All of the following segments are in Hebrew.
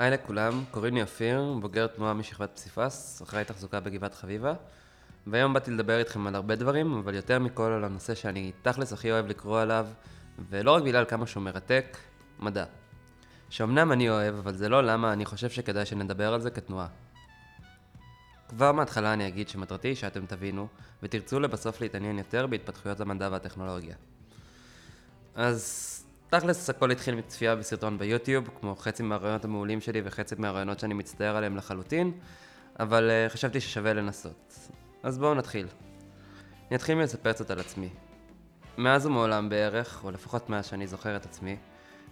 היי לכולם, קוראים לי אופיר, בוגר תנועה משכבת פסיפס, אחראי תחזוקה בגבעת חביבה, והיום באתי לדבר איתכם על הרבה דברים, אבל יותר מכל על הנושא שאני תכלס הכי אוהב לקרוא עליו, ולא רק בגלל כמה שהוא מרתק, מדע. שאומנם אני אוהב, אבל זה לא למה אני חושב שכדאי שנדבר על זה כתנועה. כבר מההתחלה אני אגיד שמטרתי היא שאתם תבינו, ותרצו לבסוף להתעניין יותר בהתפתחויות המדע והטכנולוגיה. אז תכלס הכל התחיל מצפייה בסרטון ביוטיוב, כמו חצי מהרעיונות המעולים שלי וחצי מהרעיונות שאני מצטער עליהם לחלוטין, אבל uh, חשבתי ששווה לנסות. אז בואו נתחיל. אני אתחיל מלספר קצת על עצמי. מאז ומעולם בערך, או לפחות מאז שאני זוכר את עצמי,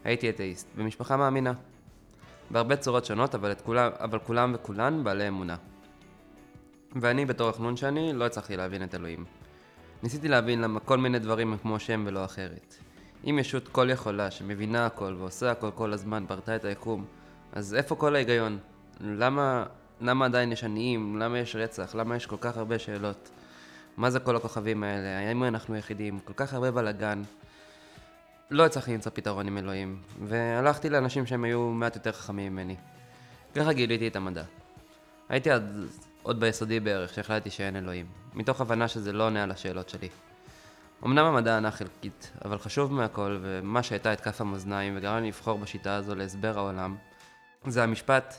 הייתי אתאיסט, במשפחה מאמינה. בהרבה צורות שונות, אבל, כולם, אבל כולם וכולן בעלי אמונה. ואני, בתור החנון שאני, לא הצלחתי להבין את אלוהים. ניסיתי להבין למה כל מיני דברים הם כמו שם ולא אחרת. אם ישות כל יכולה שמבינה הכל ועושה הכל כל הזמן, ברתה את היקום, אז איפה כל ההיגיון? למה, למה עדיין יש עניים? למה יש רצח? למה יש כל כך הרבה שאלות? מה זה כל הכוכבים האלה? האם אנחנו יחידים? כל כך הרבה בלאגן. לא הצלחתי למצוא פתרון עם אלוהים, והלכתי לאנשים שהם היו מעט יותר חכמים ממני. ככה גיליתי את המדע. הייתי עד, עוד ביסודי בערך, שהחלטתי שאין אלוהים, מתוך הבנה שזה לא עונה על השאלות שלי. אמנם המדע ענה חלקית, אבל חשוב מהכל, ומה שהייתה את כף המאזניים וגרם לי לבחור בשיטה הזו להסבר העולם, זה המשפט,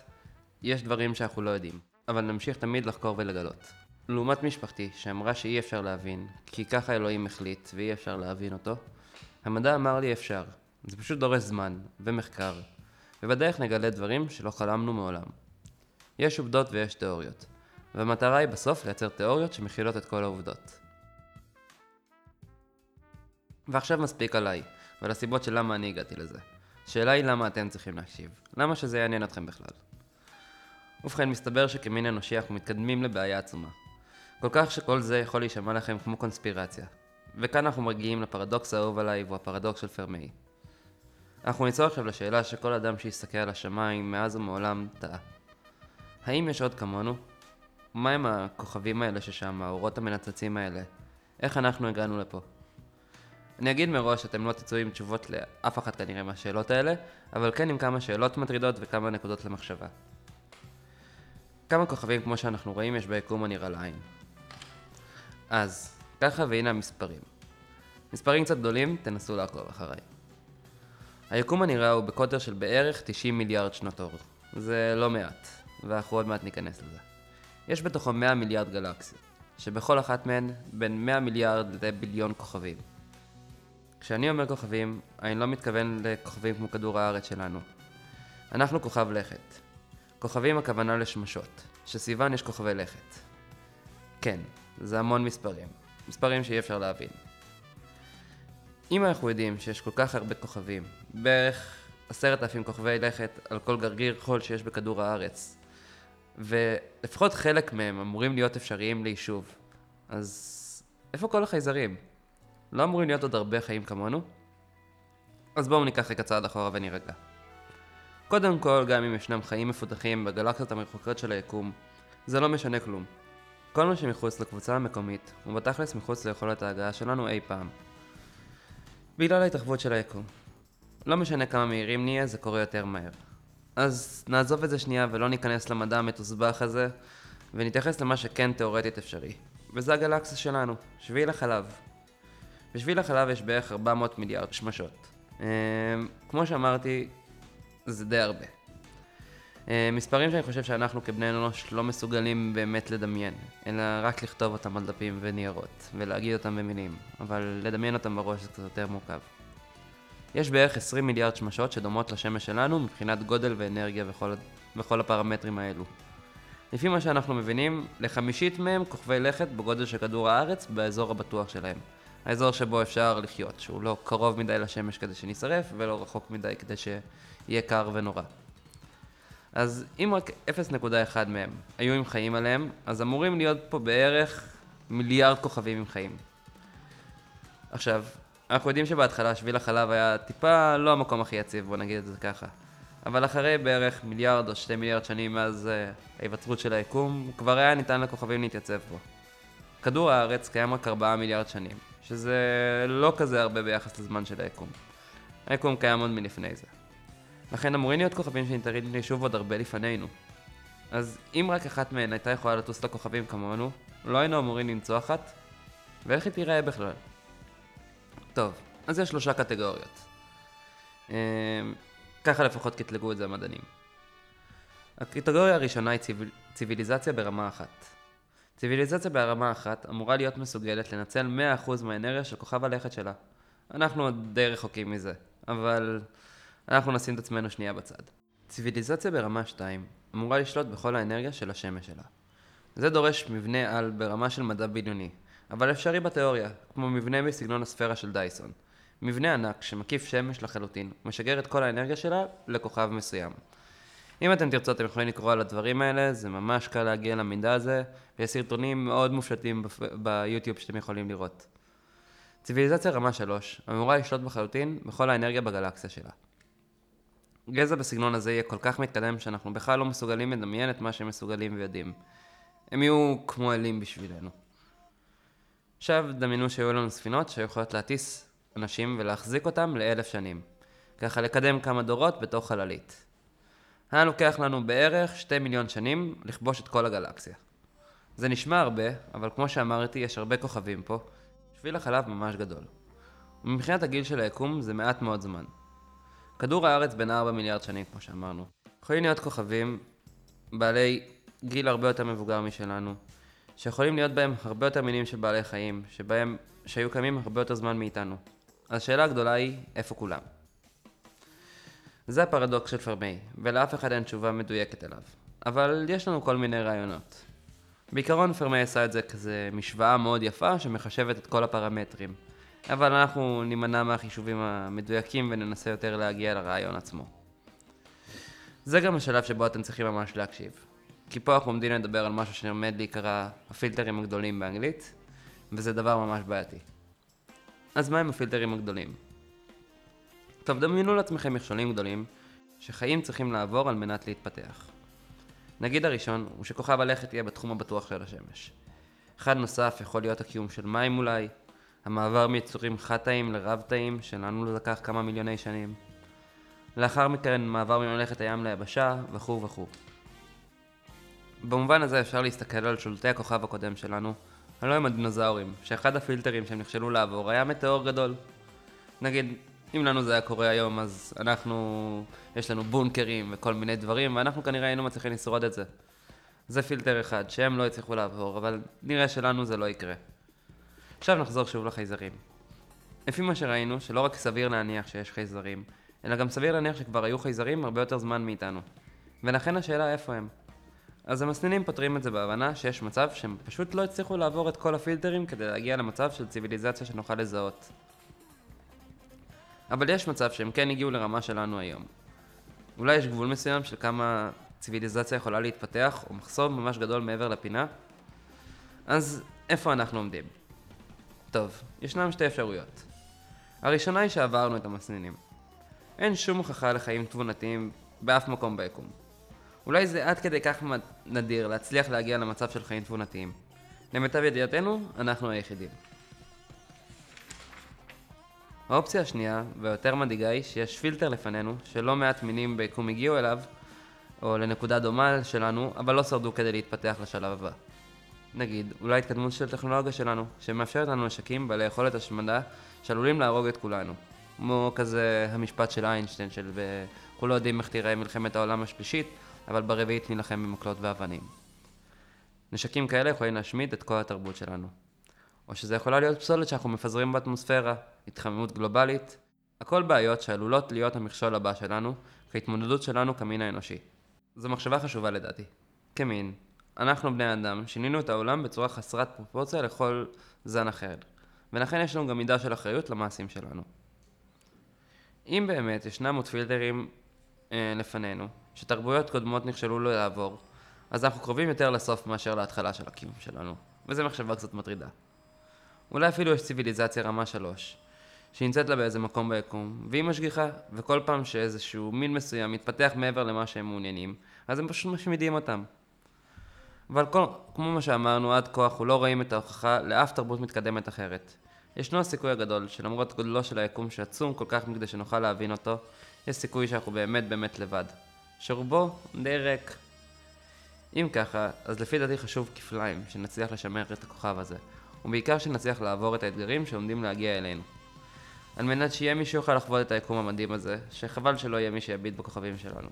יש דברים שאנחנו לא יודעים, אבל נמשיך תמיד לחקור ולגלות. לעומת משפחתי, שאמרה שאי אפשר להבין, כי ככה אלוהים החליט ואי אפשר להבין אותו, המדע אמר לי אפשר. זה פשוט דורש זמן, ומחקר, ובדרך נגלה דברים שלא חלמנו מעולם. יש עובדות ויש תיאוריות, והמטרה היא בסוף לייצר תיאוריות שמכילות את כל העובדות. ועכשיו מספיק עליי, ועל הסיבות של למה אני הגעתי לזה. השאלה היא למה אתם צריכים להקשיב. למה שזה יעניין אתכם בכלל? ובכן, מסתבר שכמין אנושי אנחנו מתקדמים לבעיה עצומה. כל כך שכל זה יכול להישמע לכם כמו קונספירציה. וכאן אנחנו מגיעים לפרדוקס האהוב עליי, והוא הפרדוקס של פרמי. אנחנו ניצור עכשיו לשאלה שכל אדם שיסתכל על השמיים מאז ומעולם טעה. האם יש עוד כמונו? מה הם הכוכבים האלה ששם, האורות המנצצים האלה? איך אנחנו הגענו לפה? אני אגיד מראש שאתם לא תצאו עם תשובות לאף אחת כנראה מהשאלות האלה, אבל כן עם כמה שאלות מטרידות וכמה נקודות למחשבה. כמה כוכבים כמו שאנחנו רואים יש ביקום הנראה לעין. אז, ככה והנה המספרים. מספרים קצת גדולים, תנסו לעקוב אחריי. היקום הנראה הוא בקוטר של בערך 90 מיליארד שנות אור. זה לא מעט, ואנחנו עוד מעט ניכנס לזה. יש בתוכו 100 מיליארד גלקסיות, שבכל אחת מהן בין 100 מיליארד לביליון כוכבים. כשאני אומר כוכבים, אני לא מתכוון לכוכבים כמו כדור הארץ שלנו. אנחנו כוכב לכת. כוכבים הכוונה לשמשות, שסביבן יש כוכבי לכת. כן, זה המון מספרים. מספרים שאי אפשר להבין. אם אנחנו יודעים שיש כל כך הרבה כוכבים, בערך עשרת אלפים כוכבי לכת על כל גרגיר חול שיש בכדור הארץ, ולפחות חלק מהם אמורים להיות אפשריים ליישוב, אז איפה כל החייזרים? לא אמורים להיות עוד הרבה חיים כמונו? אז בואו ניקח רגע צעד אחורה ונירגע. קודם כל, גם אם ישנם חיים מפותחים בגלקסיות המרחוקות של היקום, זה לא משנה כלום. כל מה שמחוץ לקבוצה המקומית, הוא בתכלס מחוץ ליכולת ההגעה שלנו אי פעם. בגלל ההתרחבות של היקום. לא משנה כמה מהירים נהיה, זה קורה יותר מהר. אז נעזוב את זה שנייה ולא ניכנס למדע המתוסבך הזה, ונתייחס למה שכן תאורטית אפשרי. וזה הגלקסיה שלנו, שביל החלב. בשביל החלב יש בערך 400 מיליארד שמשות. אמ, כמו שאמרתי, זה די הרבה. אה, מספרים שאני חושב שאנחנו כבני אנוש לא מסוגלים באמת לדמיין, אלא רק לכתוב אותם על דפים וניירות, ולהגיד אותם במילים, אבל לדמיין אותם בראש זה קצת יותר מורכב. יש בערך 20 מיליארד שמשות שדומות לשמש שלנו מבחינת גודל ואנרגיה וכל, וכל הפרמטרים האלו. לפי מה שאנחנו מבינים, לחמישית מהם כוכבי לכת בגודל של כדור הארץ באזור הבטוח שלהם. האזור שבו אפשר לחיות, שהוא לא קרוב מדי לשמש כדי שנשרף, ולא רחוק מדי כדי שיהיה קר ונורא. אז אם רק 0.1 מהם היו עם חיים עליהם, אז אמורים להיות פה בערך מיליארד כוכבים עם חיים. עכשיו, אנחנו יודעים שבהתחלה שביל החלב היה טיפה לא המקום הכי יציב, בוא נגיד את זה ככה. אבל אחרי בערך מיליארד או שתי מיליארד שנים מאז uh, ההיווצרות של היקום, כבר היה ניתן לכוכבים להתייצב פה. כדור הארץ קיים רק 4 מיליארד שנים, שזה לא כזה הרבה ביחס לזמן של היקום. היקום קיים עוד מלפני זה. לכן אמורים להיות כוכבים שניתנים ליישוב עוד הרבה לפנינו. אז אם רק אחת מהן הייתה יכולה לטוס לכוכבים כמונו, לא היינו אמורים למצוא אחת? ואיך היא תיראה בכלל? טוב, אז יש שלושה קטגוריות. אמ, ככה לפחות קטלגו את זה המדענים. הקטגוריה הראשונה היא ציב... ציוויליזציה ברמה אחת. ציוויליזציה ברמה אחת אמורה להיות מסוגלת לנצל 100% מהאנרגיה של כוכב הלכת שלה. אנחנו עוד די רחוקים מזה, אבל אנחנו נשים את עצמנו שנייה בצד. ציוויליזציה ברמה 2 אמורה לשלוט בכל האנרגיה של השמש שלה. זה דורש מבנה על ברמה של מדע בדיוני, אבל אפשרי בתיאוריה, כמו מבנה בסגנון הספירה של דייסון. מבנה ענק שמקיף שמש לחלוטין, ומשגר את כל האנרגיה שלה לכוכב מסוים. אם אתם תרצו אתם יכולים לקרוא על הדברים האלה, זה ממש קל להגיע למידע הזה, ויש סרטונים מאוד מופשטים ביוטיוב שאתם יכולים לראות. ציוויליזציה רמה 3 אמורה לשלוט בחלוטין בכל האנרגיה בגלקסיה שלה. גזע בסגנון הזה יהיה כל כך מתקדם שאנחנו בכלל לא מסוגלים לדמיין את מה שהם מסוגלים ויודעים. הם יהיו כמו אלים בשבילנו. עכשיו דמיינו שהיו לנו ספינות שיכולות להטיס אנשים ולהחזיק אותם לאלף שנים. ככה לקדם כמה דורות בתוך חללית. היה לוקח לנו בערך שתי מיליון שנים לכבוש את כל הגלקסיה. זה נשמע הרבה, אבל כמו שאמרתי, יש הרבה כוכבים פה. שביל החלב ממש גדול. ומבחינת הגיל של היקום זה מעט מאוד זמן. כדור הארץ בין 4 מיליארד שנים, כמו שאמרנו. יכולים להיות כוכבים בעלי גיל הרבה יותר מבוגר משלנו, שיכולים להיות בהם הרבה יותר מינים של בעלי חיים, שבהם, שהיו קיימים הרבה יותר זמן מאיתנו. השאלה הגדולה היא, איפה כולם? זה הפרדוקס של פרמי, ולאף אחד אין תשובה מדויקת אליו. אבל יש לנו כל מיני רעיונות. בעיקרון פרמי עשה את זה כזה משוואה מאוד יפה שמחשבת את כל הפרמטרים. אבל אנחנו נימנע מהחישובים המדויקים וננסה יותר להגיע לרעיון עצמו. זה גם השלב שבו אתם צריכים ממש להקשיב. כי פה אנחנו עומדים לדבר על משהו שעומד להיקרא הפילטרים הגדולים באנגלית, וזה דבר ממש בעייתי. אז מה הם הפילטרים הגדולים? טוב, דמיינו לעצמכם מכשולים גדולים שחיים צריכים לעבור על מנת להתפתח. נגיד הראשון הוא שכוכב הלכת יהיה בתחום הבטוח של השמש. אחד נוסף יכול להיות הקיום של מים אולי, המעבר מיצורים חד-תאים לרב-תאים, שלנו לקח כמה מיליוני שנים. לאחר מכן מעבר ממלכת הים ליבשה, וכו' וכו'. במובן הזה אפשר להסתכל על שולטי הכוכב הקודם שלנו, הלא הם הדינוזאורים, שאחד הפילטרים שהם נכשלו לעבור היה מטאור גדול. נגיד, אם לנו זה היה קורה היום, אז אנחנו, יש לנו בונקרים וכל מיני דברים, ואנחנו כנראה היינו מצליחים לשרוד את זה. זה פילטר אחד, שהם לא הצליחו לעבור, אבל נראה שלנו זה לא יקרה. עכשיו נחזור שוב לחייזרים. לפי מה שראינו, שלא רק סביר להניח שיש חייזרים, אלא גם סביר להניח שכבר היו חייזרים הרבה יותר זמן מאיתנו. ולכן השאלה איפה הם. אז המסננים פותרים את זה בהבנה שיש מצב שהם פשוט לא הצליחו לעבור את כל הפילטרים כדי להגיע למצב של ציוויליזציה שנוכל לזהות. אבל יש מצב שהם כן הגיעו לרמה שלנו היום. אולי יש גבול מסוים של כמה ציוויליזציה יכולה להתפתח, או מחסום ממש גדול מעבר לפינה? אז איפה אנחנו עומדים? טוב, ישנם שתי אפשרויות. הראשונה היא שעברנו את המסננים. אין שום הוכחה לחיים תבונתיים באף מקום ביקום. אולי זה עד כדי כך נדיר להצליח להגיע למצב של חיים תבונתיים. למיטב ידיעתנו, אנחנו היחידים. האופציה השנייה, והיותר מדאיגה היא שיש פילטר לפנינו, שלא מעט מינים ביקום הגיעו אליו, או לנקודה דומה שלנו, אבל לא שרדו כדי להתפתח לשלב הבא. נגיד, אולי התקדמות של טכנולוגיה שלנו, שמאפשרת לנו נשקים בעלי יכולת השמדה שעלולים להרוג את כולנו. כמו כזה המשפט של איינשטיין של וכולו יודעים איך תראה מלחמת העולם השלישית, אבל ברביעית נילחם במקלות ואבנים. נשקים כאלה יכולים להשמיד את כל התרבות שלנו. או שזה יכולה להיות פסולת שאנחנו מפזרים באטמוספירה, התחממות גלובלית, הכל בעיות שעלולות להיות המכשול הבא שלנו, כהתמודדות שלנו כמין האנושי. זו מחשבה חשובה לדעתי. כמין, אנחנו בני אדם שינינו את העולם בצורה חסרת פרופורציה לכל זן אחר, ולכן יש לנו גם מידה של אחריות למעשים שלנו. אם באמת ישנם עוד פילטרים אה, לפנינו, שתרבויות קודמות נכשלו לו לעבור, אז אנחנו קרובים יותר לסוף מאשר להתחלה של הקיום שלנו, וזו מחשבה קצת מטרידה. אולי אפילו יש ציוויליזציה רמה שלוש, שנמצאת לה באיזה מקום ביקום, והיא משגיחה, וכל פעם שאיזשהו מין מסוים מתפתח מעבר למה שהם מעוניינים, אז הם פשוט משמידים אותם. אבל כל, כמו מה שאמרנו עד כה, אנחנו לא רואים את ההוכחה לאף תרבות מתקדמת אחרת. ישנו הסיכוי הגדול שלמרות גודלו של היקום שעצום כל כך מכדי שנוכל להבין אותו, יש סיכוי שאנחנו באמת באמת לבד. שרובו די ריק. אם ככה, אז לפי דעתי חשוב כפליים שנצליח לשמר את הכוכב הזה, ובעיקר שנצליח לעבור את האתגרים שעומדים להגיע אלינו. על מנת שיהיה מי שיוכל לחוות את היקום המדהים הזה, שחבל שלא יהיה מי שיביט בכוכבים שלנו.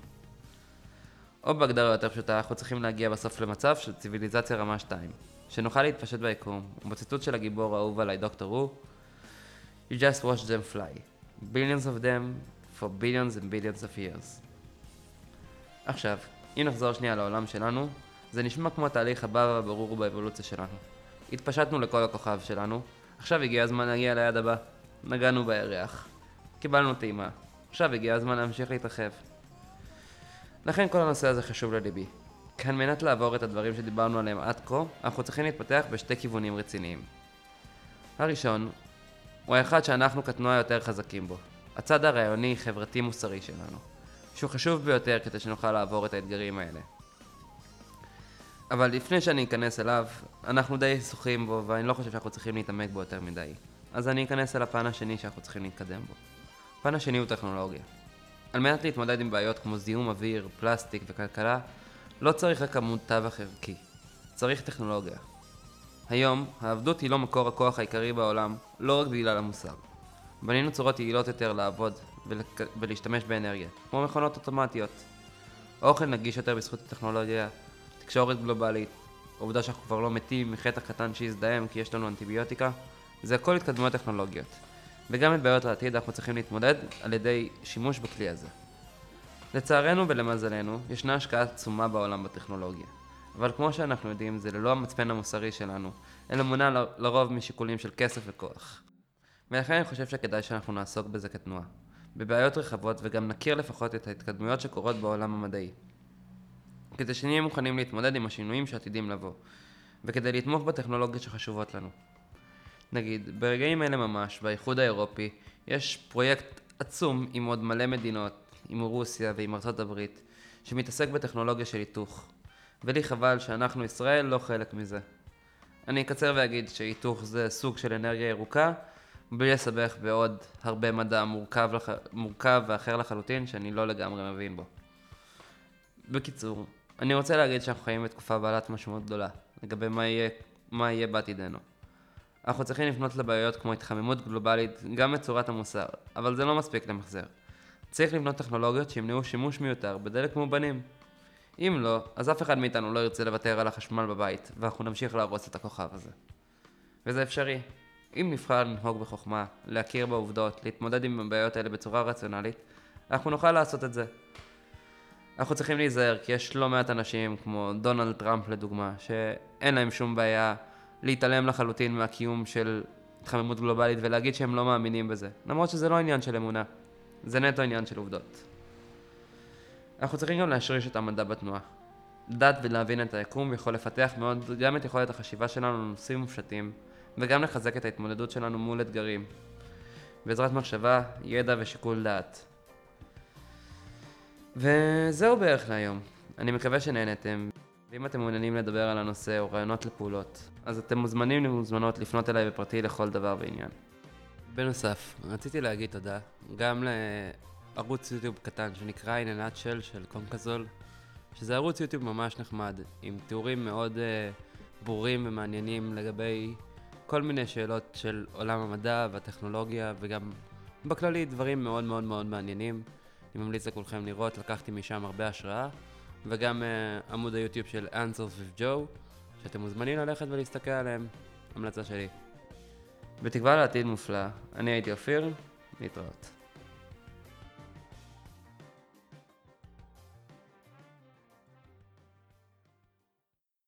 או בהגדרה יותר פשוטה, אנחנו צריכים להגיע בסוף למצב של ציוויליזציה רמה 2, שנוכל להתפשט ביקום, ובציטוט של הגיבור האהוב עליי דוקטור רו, You just watch them fly. Billions of them for billions and billions of years. עכשיו, אם נחזור שנייה לעולם שלנו, זה נשמע כמו התהליך הבא והברור באבולוציה שלנו. התפשטנו לכל הכוכב שלנו, עכשיו הגיע הזמן להגיע ליד הבא. נגענו בירח. קיבלנו טעימה. עכשיו הגיע הזמן להמשיך להתרחב. לכן כל הנושא הזה חשוב לליבי. כי על מנת לעבור את הדברים שדיברנו עליהם עד כה, אנחנו צריכים להתפתח בשתי כיוונים רציניים. הראשון, הוא האחד שאנחנו כתנועה יותר חזקים בו. הצד הרעיוני, חברתי, מוסרי שלנו. שהוא חשוב ביותר כדי שנוכל לעבור את האתגרים האלה. אבל לפני שאני אכנס אליו, אנחנו די שוחים בו, ואני לא חושב שאנחנו צריכים להתעמק בו יותר מדי. אז אני אכנס אל הפן השני שאנחנו צריכים להתקדם בו. הפן השני הוא טכנולוגיה. על מנת להתמודד עם בעיות כמו זיהום אוויר, פלסטיק וכלכלה, לא צריך רק עמוד תווך ערכי, צריך טכנולוגיה. היום, העבדות היא לא מקור הכוח העיקרי בעולם, לא רק בגלל המוסר. בנינו צורות יעילות יותר לעבוד ולק... ולהשתמש באנרגיה, כמו מכונות אוטומטיות. אוכל נגיש יותר בזכות הטכנולוגיה, תקשורת גלובלית, העובדה שאנחנו כבר לא מתים מחטא קטן שיזדהם כי יש לנו אנטיביוטיקה, זה הכל התקדמויות טכנולוגיות. וגם את בעיות העתיד אנחנו צריכים להתמודד על ידי שימוש בכלי הזה. לצערנו ולמזלנו, ישנה השקעה עצומה בעולם בטכנולוגיה. אבל כמו שאנחנו יודעים, זה ללא המצפן המוסרי שלנו, אלא מונע לרוב משיקולים של כסף וכוח. ולכן אני חושב שכדאי שאנחנו נעסוק בזה כתנועה. בבעיות רחבות וגם נכיר לפחות את ההתקדמויות שקורות בעולם המדעי. כדי שנהיה מוכנים להתמודד עם השינויים שעתידים לבוא, וכדי לתמוך בטכנולוגיות שחשובות לנו. נגיד, ברגעים אלה ממש, באיחוד האירופי, יש פרויקט עצום עם עוד מלא מדינות, עם רוסיה ועם ארצות הברית, שמתעסק בטכנולוגיה של היתוך. ולי חבל שאנחנו, ישראל, לא חלק מזה. אני אקצר ואגיד שהיתוך זה סוג של אנרגיה ירוקה, בלי לסבך בעוד הרבה מדע מורכב, לח... מורכב ואחר לחלוטין, שאני לא לגמרי מבין בו. בקיצור, אני רוצה להגיד שאנחנו חיים בתקופה בעלת משמעות גדולה, לגבי מה יהיה, מה יהיה בעתידנו. אנחנו צריכים לפנות לבעיות כמו התחממות גלובלית גם בצורת המוסר, אבל זה לא מספיק למחזר. צריך לבנות טכנולוגיות שימנעו שימוש מיותר בדלק מאובנים. אם לא, אז אף אחד מאיתנו לא ירצה לוותר על החשמל בבית, ואנחנו נמשיך להרוס את הכוכב הזה. וזה אפשרי. אם נבחר לנהוג בחוכמה, להכיר בעובדות, להתמודד עם הבעיות האלה בצורה רציונלית, אנחנו נוכל לעשות את זה. אנחנו צריכים להיזהר, כי יש לא מעט אנשים, כמו דונלד טראמפ לדוגמה, שאין להם שום בעיה להתעלם לחלוטין מהקיום של התחממות גלובלית ולהגיד שהם לא מאמינים בזה. למרות שזה לא עניין של אמונה, זה נטו עניין של עובדות. אנחנו צריכים גם להשריש את המדע בתנועה. לדעת ולהבין את היקום יכול לפתח מאוד גם את יכולת החשיבה שלנו לנושאים מופשטים, וגם לחזק את ההתמודדות שלנו מול אתגרים, בעזרת מחשבה, ידע ושיקול דעת. וזהו בערך להיום. אני מקווה שנהנתם. ואם אתם מעוניינים לדבר על הנושא או רעיונות לפעולות, אז אתם מוזמנים ומוזמנות לפנות אליי בפרטי לכל דבר ועניין. בנוסף, רציתי להגיד תודה גם לערוץ יוטיוב קטן שנקרא In a Nutshell של קונקזול, שזה ערוץ יוטיוב ממש נחמד, עם תיאורים מאוד uh, ברורים ומעניינים לגבי כל מיני שאלות של עולם המדע והטכנולוגיה, וגם בכללי דברים מאוד מאוד מאוד מעניינים. אני ממליץ לכולכם לראות, לקחתי משם הרבה השראה. וגם uh, עמוד היוטיוב של Answers with Joe, שאתם מוזמנים ללכת ולהסתכל עליהם. המלצה שלי. בתקווה לעתיד מופלא, אני הייתי אופיר, להתראות.